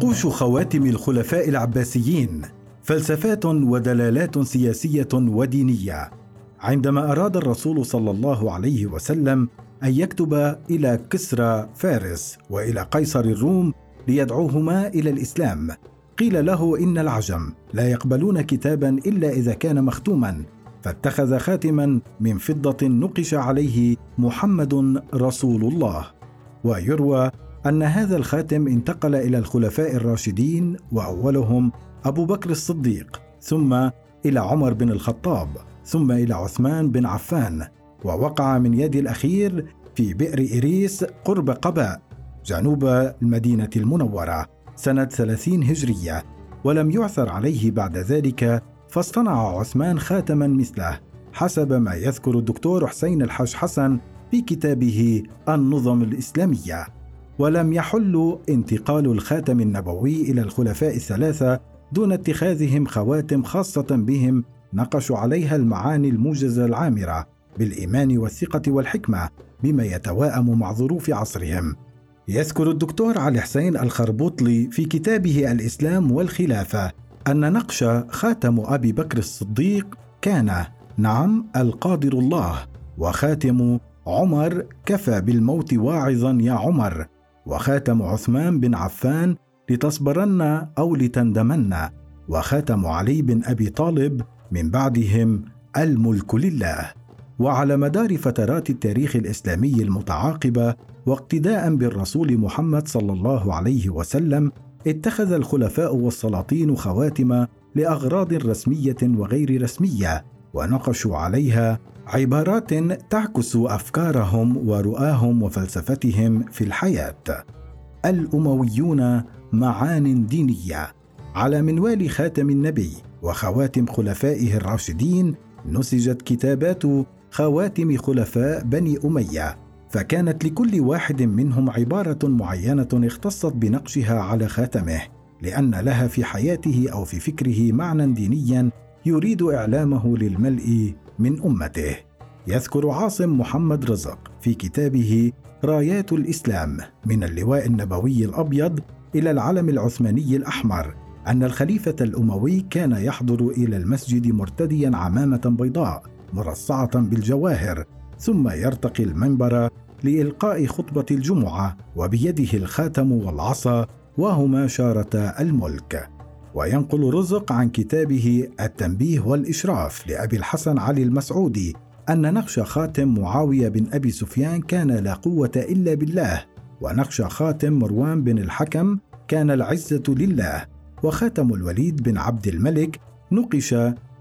نقوش خواتم الخلفاء العباسيين فلسفات ودلالات سياسية ودينية عندما أراد الرسول صلى الله عليه وسلم أن يكتب إلى كسرى فارس وإلى قيصر الروم ليدعوهما إلى الإسلام. قيل له إن العجم لا يقبلون كتابا إلا إذا كان مختوما فاتخذ خاتما من فضة نقش عليه محمد رسول الله. ويروى أن هذا الخاتم انتقل إلى الخلفاء الراشدين وأولهم أبو بكر الصديق ثم إلى عمر بن الخطاب ثم إلى عثمان بن عفان ووقع من يد الأخير في بئر إريس قرب قباء جنوب المدينة المنورة سنة 30 هجرية ولم يعثر عليه بعد ذلك فاصطنع عثمان خاتما مثله حسب ما يذكر الدكتور حسين الحاج حسن في كتابه النظم الإسلامية. ولم يحل انتقال الخاتم النبوي إلى الخلفاء الثلاثة دون اتخاذهم خواتم خاصة بهم نقشوا عليها المعاني الموجزة العامرة بالإيمان والثقة والحكمة بما يتواءم مع ظروف عصرهم. يذكر الدكتور علي حسين الخربوطلي في كتابه الإسلام والخلافة أن نقش خاتم أبي بكر الصديق كان نعم القادر الله وخاتم عمر كفى بالموت واعظا يا عمر. وخاتم عثمان بن عفان لتصبرن أو لتندمن وخاتم علي بن أبي طالب من بعدهم الملك لله. وعلى مدار فترات التاريخ الإسلامي المتعاقبة واقتداء بالرسول محمد صلى الله عليه وسلم اتخذ الخلفاء والسلاطين خواتم لأغراض رسمية وغير رسمية ونقشوا عليها عبارات تعكس أفكارهم ورؤاهم وفلسفتهم في الحياة. الأمويون معان دينية على منوال خاتم النبي وخواتم خلفائه الراشدين نسجت كتابات خواتم خلفاء بني أمية فكانت لكل واحد منهم عبارة معينة اختصت بنقشها على خاتمه لأن لها في حياته أو في فكره معنى دينيا يريد إعلامه للملء من أمته. يذكر عاصم محمد رزق في كتابه رايات الإسلام من اللواء النبوي الأبيض إلى العلم العثماني الأحمر أن الخليفة الأموي كان يحضر إلى المسجد مرتديا عمامة بيضاء مرصعة بالجواهر ثم يرتقي المنبر لإلقاء خطبة الجمعة وبيده الخاتم والعصا وهما شارتا الملك. وينقل رزق عن كتابه التنبيه والإشراف لأبي الحسن علي المسعودي أن نقش خاتم معاوية بن أبي سفيان كان لا قوة إلا بالله ونقش خاتم مروان بن الحكم كان العزة لله وخاتم الوليد بن عبد الملك نقش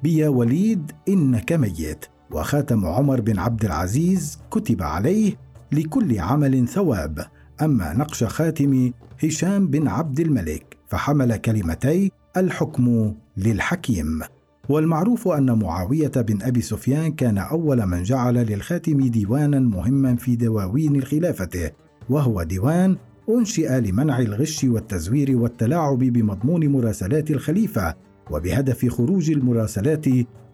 بيا وليد إنك ميت وخاتم عمر بن عبد العزيز كتب عليه لكل عمل ثواب أما نقش خاتم هشام بن عبد الملك فحمل كلمتي الحكم للحكيم. والمعروف أن معاوية بن أبي سفيان كان أول من جعل للخاتم ديوانا مهما في دواوين خلافته وهو ديوان أنشئ لمنع الغش والتزوير والتلاعب بمضمون مراسلات الخليفة وبهدف خروج المراسلات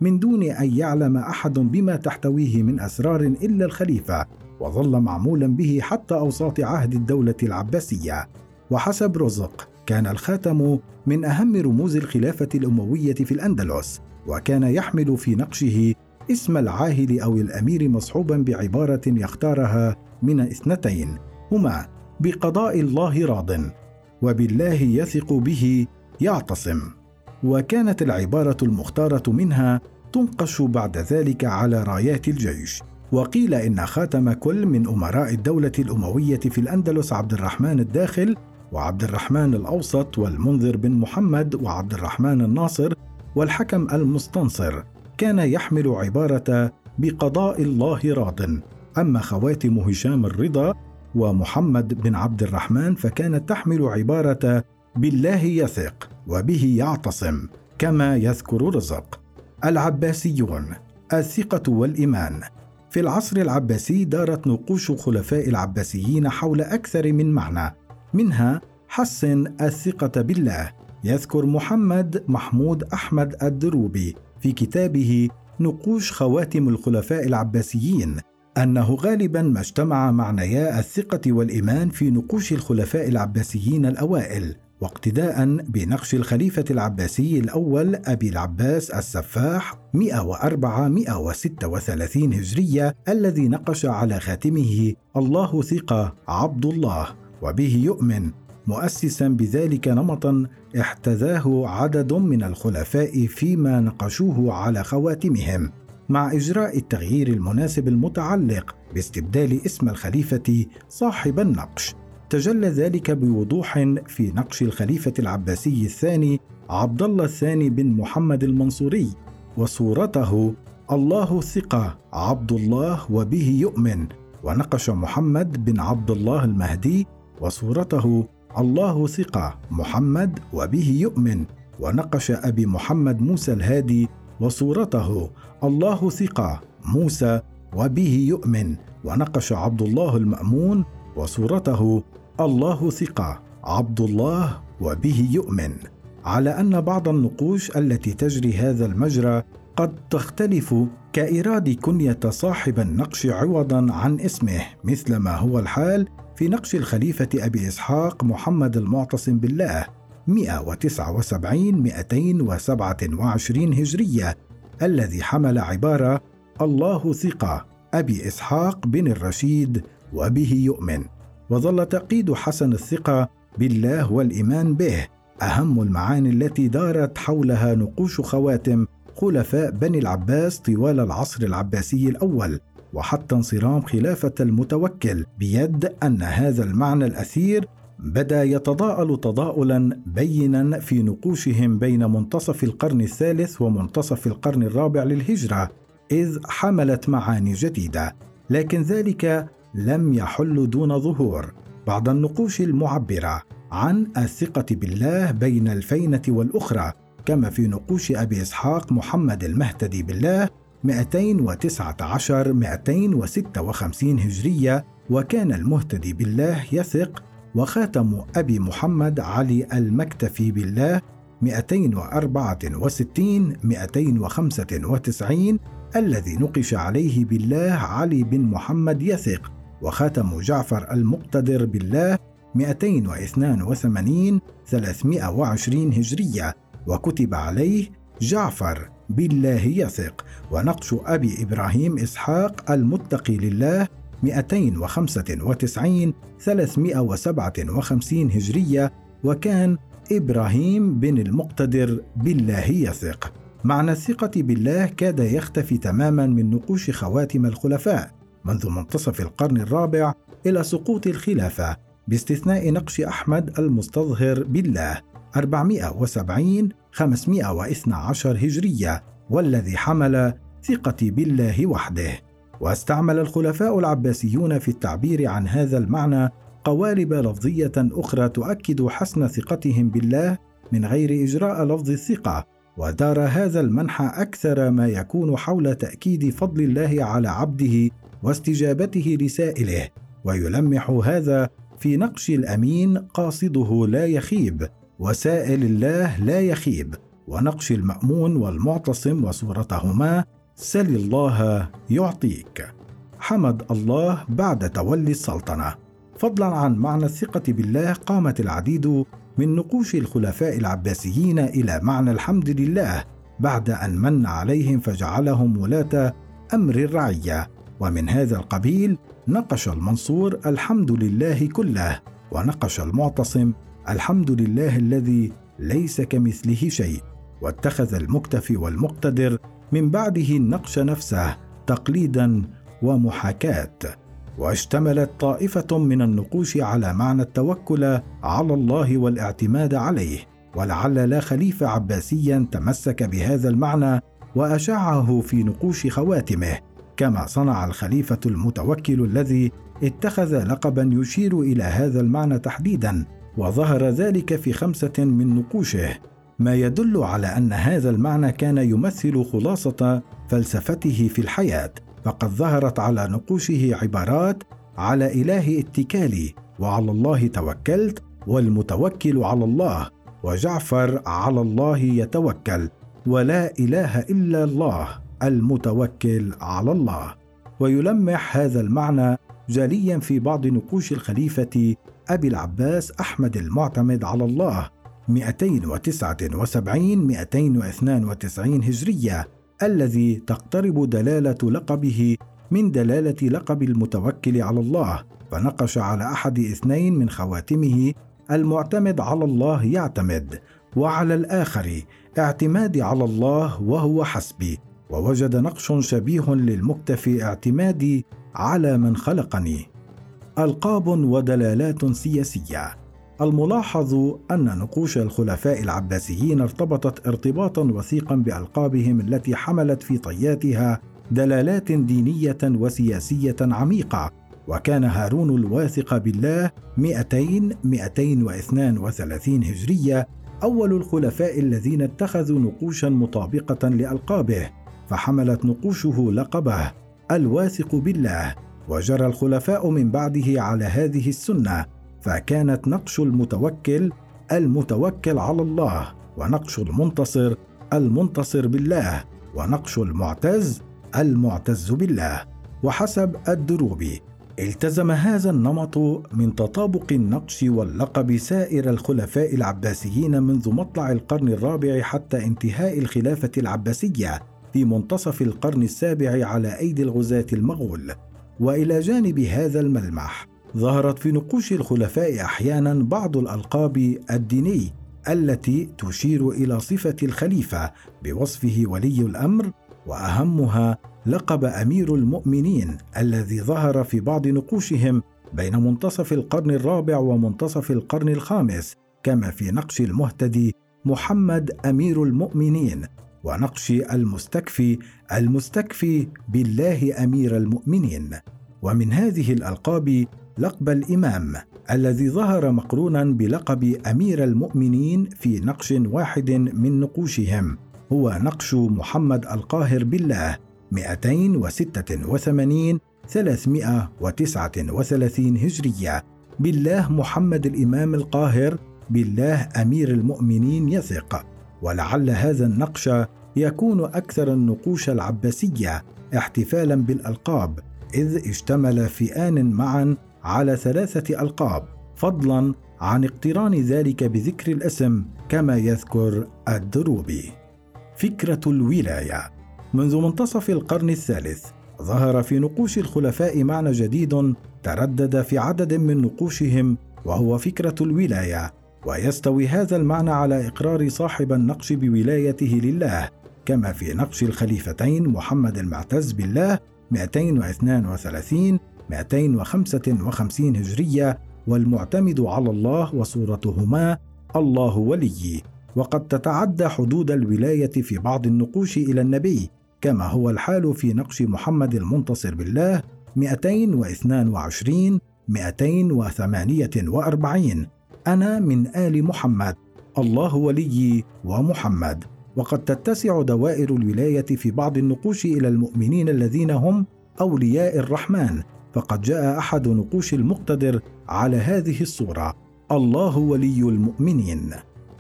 من دون أن يعلم أحد بما تحتويه من أسرار إلا الخليفة وظل معمولا به حتى أوساط عهد الدولة العباسية. وحسب رزق كان الخاتم من أهم رموز الخلافة الأموية في الأندلس وكان يحمل في نقشه اسم العاهل أو الأمير مصحوبا بعبارة يختارها من اثنتين هما بقضاء الله راض وبالله يثق به يعتصم. وكانت العبارة المختارة منها تنقش بعد ذلك على رايات الجيش وقيل إن خاتم كل من أمراء الدولة الأموية في الأندلس عبد الرحمن الداخل وعبد الرحمن الأوسط والمنذر بن محمد وعبد الرحمن الناصر والحكم المستنصر كان يحمل عبارة بقضاء الله راض. أما خواتم هشام الرضا ومحمد بن عبد الرحمن فكانت تحمل عبارة بالله يثق وبه يعتصم كما يذكر رزق العباسيون الثقة والإيمان. في العصر العباسي دارت نقوش خلفاء العباسيين حول أكثر من معنى منها حسن الثقة بالله يذكر محمد محمود أحمد الدروبي في كتابه نقوش خواتم الخلفاء العباسيين أنه غالبا ما اجتمع معنيا الثقة والإيمان في نقوش الخلفاء العباسيين الأوائل واقتداء بنقش الخليفة العباسي الأول أبي العباس السفاح 104 136 هجرية الذي نقش على خاتمه الله ثقة عبد الله. وبه يؤمن مؤسسا بذلك نمطا احتذاه عدد من الخلفاء فيما نقشوه على خواتمهم مع إجراء التغيير المناسب المتعلق باستبدال اسم الخليفة صاحب النقش. تجلى ذلك بوضوح في نقش الخليفة العباسي الثاني عبد الله الثاني بن محمد المنصوري وصورته الله ثقة عبد الله وبه يؤمن ونقش محمد بن عبد الله المهدي وصورته الله ثقة محمد وبه يؤمن. ونقش أبي محمد موسى الهادي وصورته الله ثقة موسى وبه يؤمن. ونقش عبد الله المأمون وصورته الله ثقة عبد الله وبه يؤمن. على أن بعض النقوش التي تجري هذا المجرى قد تختلف كإيراد كنية صاحب النقش عوضا عن اسمه مثل ما هو الحال في نقش الخليفة أبي إسحاق محمد المعتصم بالله 179 227 هجرية الذي حمل عبارة الله ثقة أبي إسحاق بن الرشيد وبه يؤمن. وظل تأكيد حسن الثقة بالله والإيمان به أهم المعاني التي دارت حولها نقوش خواتم خلفاء بني العباس طوال العصر العباسي الأول. وحتى انصرام خلافة المتوكل بيد أن هذا المعنى الأثير بدا يتضاءل تضاؤلا بينا في نقوشهم بين منتصف القرن الثالث ومنتصف القرن الرابع للهجرة إذ حملت معاني جديدة لكن ذلك لم يحل دون ظهور. بعض النقوش المعبرة عن الثقة بالله بين الفينة والأخرى كما في نقوش أبي إسحاق محمد المهتدي بالله 219 256 هجرية وكان المهتدي بالله يثق وخاتم أبي محمد علي المكتفي بالله 264 295 الذي نقش عليه بالله علي بن محمد يثق وخاتم جعفر المقتدر بالله 282 320 هجرية وكتب عليه جعفر. بالله يثق. ونقش أبي إبراهيم إسحاق المتقي لله 295 357 هجرية. وكان إبراهيم بن المقتدر. بالله يثق. معنى الثقة بالله كاد يختفي تماما من نقوش خواتم الخلفاء منذ منتصف القرن الرابع إلى سقوط الخلافة باستثناء نقش أحمد المستظهر بالله. 470 512 هجرية والذي حمل ثقتي بالله وحده. واستعمل الخلفاء العباسيون في التعبير عن هذا المعنى قوالب لفظية أخرى تؤكد حسن ثقتهم بالله من غير إجراء لفظ الثقة ودار هذا المنحى أكثر ما يكون حول تأكيد فضل الله على عبده واستجابته لسائله. ويلمح هذا في نقش الأمين قاصده لا يخيب. وسائل الله لا يخيب ونقش المأمون والمعتصم وصورتهما سل الله يعطيك. حمد الله بعد تولي السلطنة. فضلا عن معنى الثقة بالله قامت العديد من نقوش الخلفاء العباسيين إلى معنى الحمد لله بعد أن من عليهم فجعلهم ولاة أمر الرعية. ومن هذا القبيل نقش المنصور الحمد لله كله ونقش المعتصم الحمد لله الذي ليس كمثله شيء واتخذ المكتفي والمقتدر من بعده النقش نفسه تقليدا ومحاكاة واشتملت طائفة من النقوش على معنى التوكل على الله والاعتماد عليه ولعل لا خليفه عباسيا تمسك بهذا المعنى واشاعه في نقوش خواتمه كما صنع الخليفة المتوكل الذي اتخذ لقبا يشير إلى هذا المعنى تحديدا. وظهر ذلك في خمسة من نقوشه ما يدل على أن هذا المعنى كان يمثل خلاصة فلسفته في الحياة فقد ظهرت على نقوشه عبارات على إله اتكالي وعلى الله توكلت والمتوكل على الله وجعفر على الله يتوكل ولا إله إلا الله المتوكل على الله. ويلمح هذا المعنى جليا في بعض نقوش الخليفة أبي العباس أحمد المعتمد على الله 279 292 هجرية الذي تقترب دلالة لقبه من دلالة لقب المتوكل على الله فنقش على أحد اثنين من خواتمه المعتمد على الله يعتمد وعلى الآخر اعتمادي على الله وهو حسبي ووجد نقش شبيه للمكتفي اعتمادي على من خلقني. ألقاب ودلالات سياسية. الملاحظ أن نقوش الخلفاء العباسيين ارتبطت ارتباطا وثيقا بألقابهم التي حملت في طياتها دلالات دينية وسياسية عميقة وكان هارون الواثق بالله 200 232 هجرية أول الخلفاء الذين اتخذوا نقوشا مطابقة لألقابه فحملت نقوشه لقبه الواثق بالله. وجرى الخلفاء من بعده على هذه السنة فكانت نقش المتوكل المتوكل على الله ونقش المنتصر المنتصر بالله ونقش المعتز المعتز بالله. وحسب الدروبي التزم هذا النمط من تطابق النقش واللقب سائر الخلفاء العباسيين منذ مطلع القرن الرابع حتى انتهاء الخلافة العباسية في منتصف القرن السابع على أيدي الغزاة المغول. وإلى جانب هذا الملمح ظهرت في نقوش الخلفاء أحيانا بعض الألقاب الديني التي تشير إلى صفة الخليفة بوصفه ولي الأمر وأهمها لقب أمير المؤمنين الذي ظهر في بعض نقوشهم بين منتصف القرن الرابع ومنتصف القرن الخامس كما في نقش المهتدي محمد أمير المؤمنين. ونقش المستكفي المستكفي بالله أمير المؤمنين. ومن هذه الألقاب لقب الإمام الذي ظهر مقرونا بلقب أمير المؤمنين في نقش واحد من نقوشهم. هو نقش محمد القاهر بالله 286 339 هجرية. بالله محمد الإمام القاهر بالله أمير المؤمنين يثق. ولعل هذا النقش يكون أكثر النقوش العباسية احتفالا بالألقاب إذ اشتمل فئان معا على ثلاثة ألقاب فضلا عن اقتران ذلك بذكر الاسم كما يذكر الدروبي. فكرة الولاية. منذ منتصف القرن الثالث ظهر في نقوش الخلفاء معنى جديد تردد في عدد من نقوشهم وهو فكرة الولاية ويستوي هذا المعنى على إقرار صاحب النقش بولايته لله كما في نقش الخليفتين محمد المعتز بالله 232 255 هجرية والمعتمد على الله وصورتهما الله ولي. وقد تتعدى حدود الولاية في بعض النقوش إلى النبي كما هو الحال في نقش محمد المنتصر بالله 222 248 أنا من آل محمد. الله وليي ومحمد. وقد تتسع دوائر الولاية في بعض النقوش إلى المؤمنين الذين هم أولياء الرحمن. فقد جاء أحد نقوش المقتدر على هذه الصورة. الله ولي المؤمنين.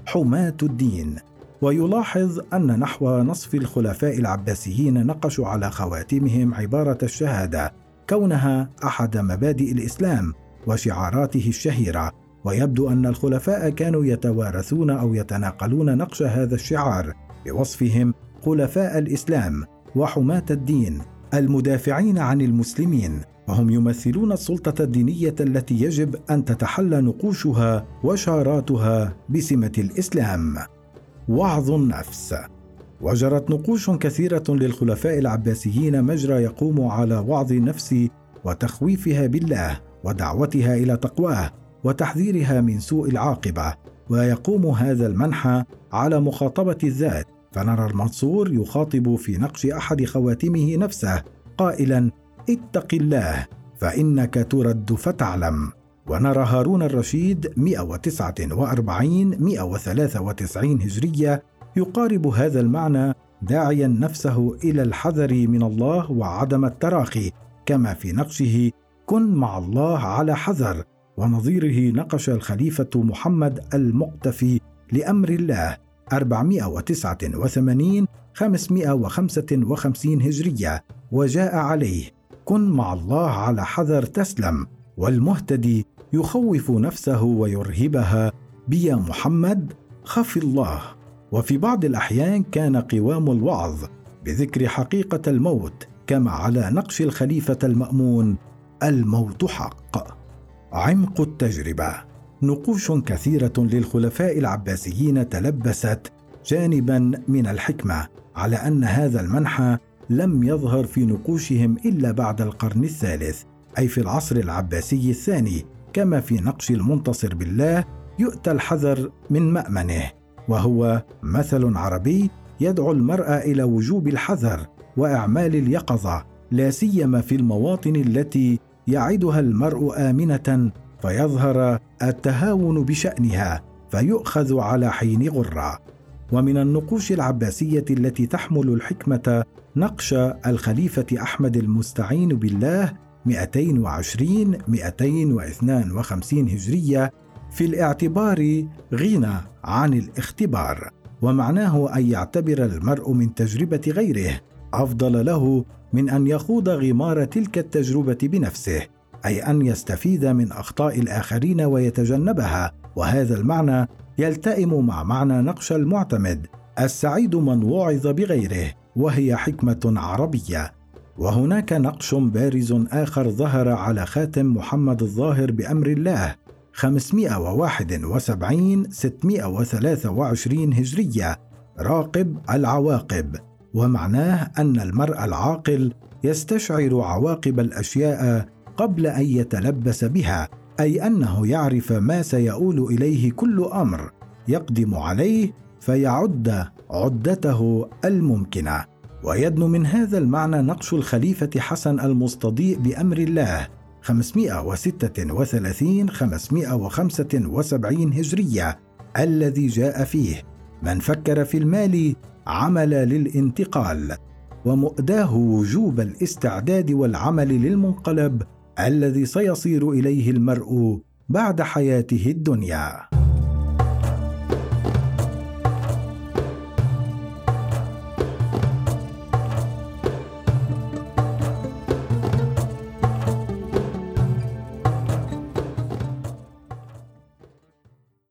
حماة الدين. ويلاحظ أن نحو نصف الخلفاء العباسيين نقشوا على خواتمهم عبارة الشهادة كونها أحد مبادئ الإسلام وشعاراته الشهيرة. ويبدو أن الخلفاء كانوا يتوارثون أو يتناقلون نقش هذا الشعار بوصفهم خلفاء الإسلام وحماة الدين المدافعين عن المسلمين وهم يمثلون السلطة الدينية التي يجب أن تتحلى نقوشها وشاراتها بسمة الإسلام. وعظ النفس. وجرت نقوش كثيرة للخلفاء العباسيين مجرى يقوم على وعظ النفس وتخويفها بالله ودعوتها إلى تقواه وتحذيرها من سوء العاقبة ويقوم هذا المنحى على مخاطبة الذات. فنرى المنصور يخاطب في نقش أحد خواتمه نفسه قائلا اتق الله فإنك ترد فتعلم. ونرى هارون الرشيد 149 193 هجرية يقارب هذا المعنى داعيا نفسه إلى الحذر من الله وعدم التراخي. كما في نقشه كن مع الله على حذر. ونظيره نقش الخليفة محمد المقتفي لأمر الله 489 555 هجرية وجاء عليه كن مع الله على حذر تسلم والمهتدي يخوف نفسه ويرهبها بيا محمد خف الله. وفي بعض الأحيان كان قوام الوعظ بذكر حقيقة الموت كما على نقش الخليفة المأمون الموت حق. عمق التجربة. نقوش كثيرة للخلفاء العباسيين تلبست جانبا من الحكمة على أن هذا المنحى لم يظهر في نقوشهم إلا بعد القرن الثالث أي في العصر العباسي الثاني. كما في نقش المنتصر بالله يؤتى الحذر من مأمنه. وهو مثل عربي يدعو المرء إلى وجوب الحذر وأعمال اليقظة لا سيما في المواطن التي يعدها المرء آمنة فيظهر التهاون بشأنها فيؤخذ على حين غرة. ومن النقوش العباسية التي تحمل الحكمة نقش الخليفة أحمد المستعين بالله 220 252 هجرية في الاعتبار غنى عن الاختبار. ومعناه أن يعتبر المرء من تجربة غيره. أفضل له من أن يخوض غمار تلك التجربة بنفسه أي أن يستفيد من أخطاء الآخرين ويتجنبها وهذا المعنى يلتئم مع معنى نقش المعتمد السعيد من وعظ بغيره وهي حكمة عربية. وهناك نقش بارز آخر ظهر على خاتم محمد الظاهر بأمر الله 571 623 هجرية راقب العواقب. ومعناه أن المرء العاقل يستشعر عواقب الأشياء قبل أن يتلبس بها أي أنه يعرف ما سيؤول إليه كل أمر يقدم عليه فيعد عدته الممكنة. ويدنو من هذا المعنى نقش الخليفة حسن المستضيء بأمر الله 536 575 هجرية الذي جاء فيه من فكر في المال عمل للانتقال ومؤداه وجوب الاستعداد والعمل للمنقلب الذي سيصير إليه المرء بعد حياته الدنيا.